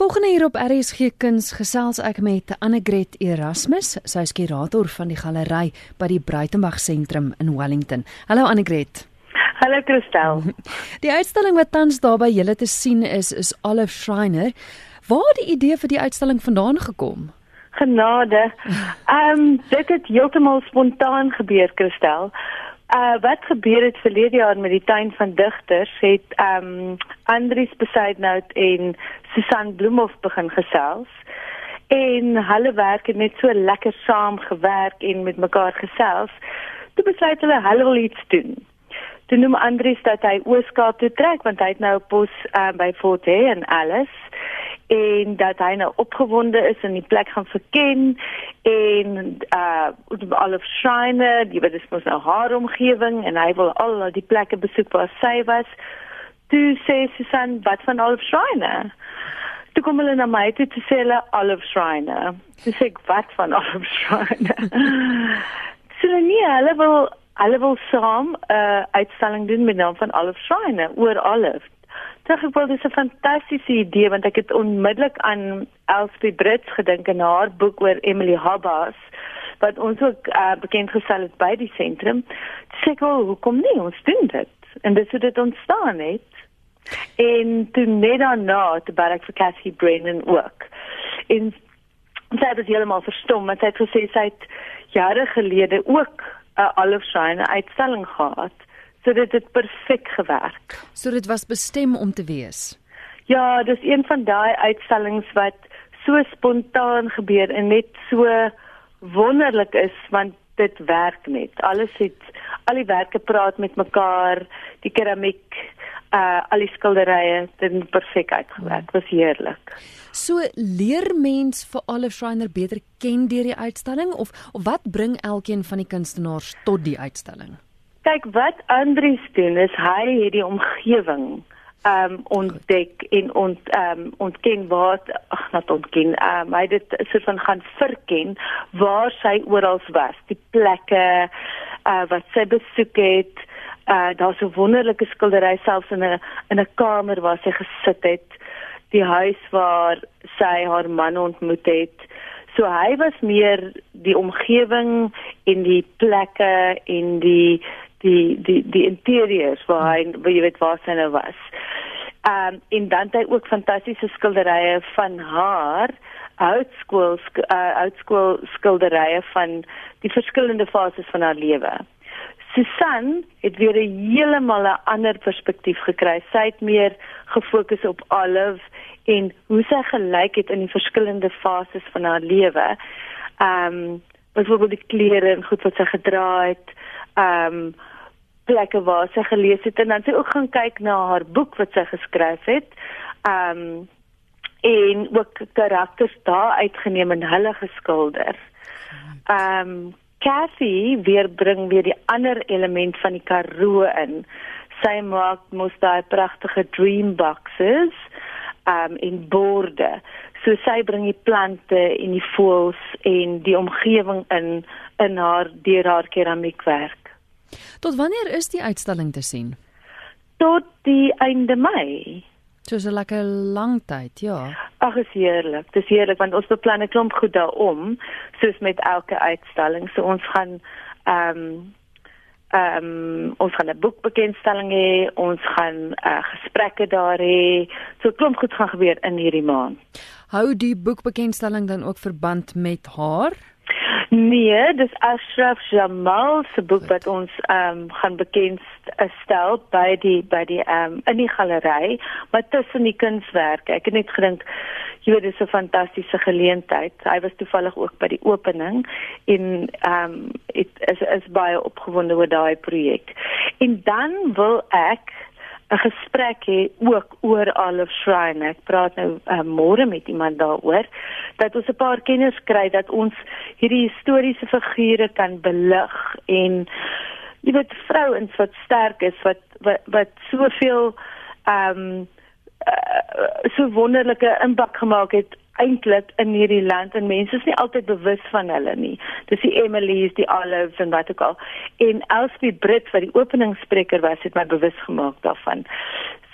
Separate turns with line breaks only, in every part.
Volgende hier op RSG Kuns gesels ek met Annegret Erasmus, sy is kurator van die galery by die Bruitenberg Sentrum in Wellington. Hallo Annegret.
Hallo Christel.
Die uitstalling wat tans daar by julle te sien is is Olive Schreiner. Waar het die idee vir die uitstalling vandaan gekom?
Genade. Ehm um, dit het heeltemal spontaan gebeur Christel. Uh wat gebeur het verlede jaar met die tuin van digters het ehm um, Andries Besaidnout en Susan Bloemhof begin gesels en hulle werk het net so lekker saam gewerk en met mekaar gesels. Toe besluit hulle hulle wil iets doen. Toe noem Andries dat hy Ooskaap toe trek want hy het nou 'n pos uh, by Fort Hare en alles en dat hy nou opgewonde is en die plek gaan verken en uh Olive Shrine, die wat is mos nou haar omgewing en hy wil al die plekke besoek waar sy was. Toe sê Susan, wat van Olive Shrine? Toe kom hulle na my toe te sê hulle Olive Shrine. Dis ek wat van Olive Shrine. Sê nee, hulle wil hulle wil saam 'n uh, uitstalling doen met naam van Olive Shrine oor Olive Dink ek wel dis 'n fantastiese idee want ek het onmiddellik aan Elspie Brits gedink en haar boek oor Emily Habas wat ons ook uh, bekend gestel het by die sentrum. Sê ek wel, hoekom nie ons doen dit? En dis hoe dit ontstaan het. En toe net daarna te barak vir Cassie Brennan ook. En sy het dit heeltemal verstom want sy het gesê sy het jare gelede ook uh, Olive Shine uitstalling gehad so dit het perfek gewerk.
So dit was bestem om te wees.
Ja, dis een van daai uitstallings wat so spontaan gebeur en net so wonderlik is want dit werk net. Alles het al die werke praat met mekaar, die keramiek, uh al die skilderye, dit het perfek uitgewerk. Was heerlik.
So leer mens vir Olive Schreiner beter ken deur die uitstalling of of wat bring elkeen van die kunstenaars tot die uitstalling?
Kyk wat Andries doen is hy het die omgewing ehm um, ontdek en ont ehm um, ontken wat ag net ontken um, hy het dit soort van gaan verken waar sy oral was die plekke uh, wat sy besoek het. Uh, daar's 'n wonderlike skildery selfs in 'n in 'n kamer waar sy gesit het die huis waar sy haar man ontmoet het. So hy was meer die omgewing en die plekke en die die die die interieurs waar hy waar jy weet waar sy nou was. Ehm um, en dan het hy ook fantastiese skilderye van haar oudskool uh, oudskool skilderye van die verskillende fases van haar lewe. Susan het weer 'n heeltemal 'n ander perspektief gekry. Sy het meer gefokus op Olive en hoe sy gelyk het in die verskillende fases van haar lewe. Ehm um, byvoorbeeld die klere en goed wat sy gedra het. Ehm um, plekke waar sy gelees het en dan sy ook gaan kyk na haar boek wat sy geskryf het. Um en ook karakters daar uitgeneem en hulle geskilder. Um Cathy weer bring weer die ander element van die Karoo in. Sy maak mos daai pragtige dream boxes um in borde. So sy bring die plante en die voëls en die omgewing in in haar deur haar keramiekwerk.
Tot wanneer is die uitstalling te sien?
Tot die einde Mei.
Dis 'n lekker lang tyd, ja.
Ag, is heerlik. Dis heerlik want ons beplan 'n klomp goed daaroor, soos met elke uitstalling. So ons gaan ehm um, ehm um, ons gaan 'n boekbekendstelling hê, ons gaan uh, gesprekke daar hê. So klomp goed gaan gebeur in hierdie maand.
Hou die boekbekendstelling dan ook verband met haar?
Nee, dis Ashraf Jamal se boek wat ons ehm um, gaan bekend stel by die by die ehm um, in die galery, maar tussen die kunswerke. Ek het net gedink jy weet dis 'n fantastiese geleentheid. Hy was toevallig ook by die opening en ehm um, dit is is baie opgewonde oor daai projek. En dan wil ek 'n gesprek hê ook oor Olive Shrine. Ek praat nou uh, môre met iemand daaroor dat ons 'n paar kennis kry dat ons hierdie historiese figure kan belig en jy weet vrouens wat sterk is wat wat, wat soveel ehm um, uh, so wonderlike impak gemaak het eintlik in hierdie land en mense is nie altyd bewus van hulle nie. Dis die Emily's, die Olives en wat ook al. En Elsie Brit wat die openingsspreker was, het my bewus gemaak daarvan.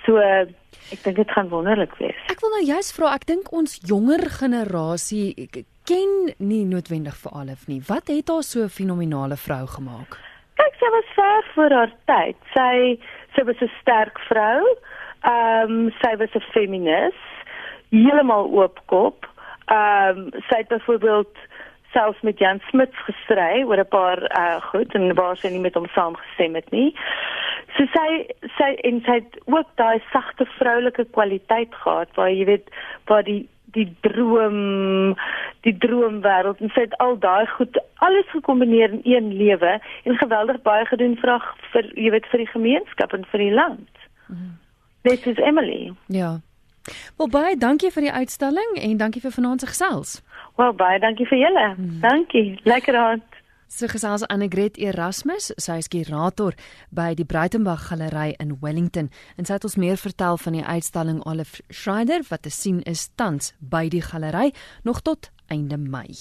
So ek dink dit gaan wonderlik wees.
Ek wil nou juist vra, ek dink ons jonger generasie ken nie noodwendig vir Alif nie. Wat het haar so 'n fenominale vrou gemaak?
Kyk, sy was ver voor haar tyd. Sy sy was 'n sterk vrou. Ehm um, sy was 'n feminis, heeltemal oopkop. Ehm um, sy het byvoorbeeld selfs met Jan Smits gestry oor 'n paar uh goed en waar sy nie met hom saamgestem het nie. So sy sy en sy het ook daai sagte vroulike kwaliteit gehad waar jy weet waar die die droom die droomwêreld en sy het al daai goed alles gekombineer in een lewe en geweldig baie gedoen vir vir jy weet vir die gemeenskap en vir die land. Mm. Dit is Emily.
Ja. Wel baie dankie vir die uitstalling en dankie vir vanaand se gesels.
Wel baie dankie vir julle. Hmm. Dankie. Lekker aand.
So gesels Annegret Erasmus, sy is kurator by die Breitenberg Galery in Wellington en sy het ons meer vertel van die uitstalling Olive Schreider wat te sien is tans by die galery nog tot einde Mei.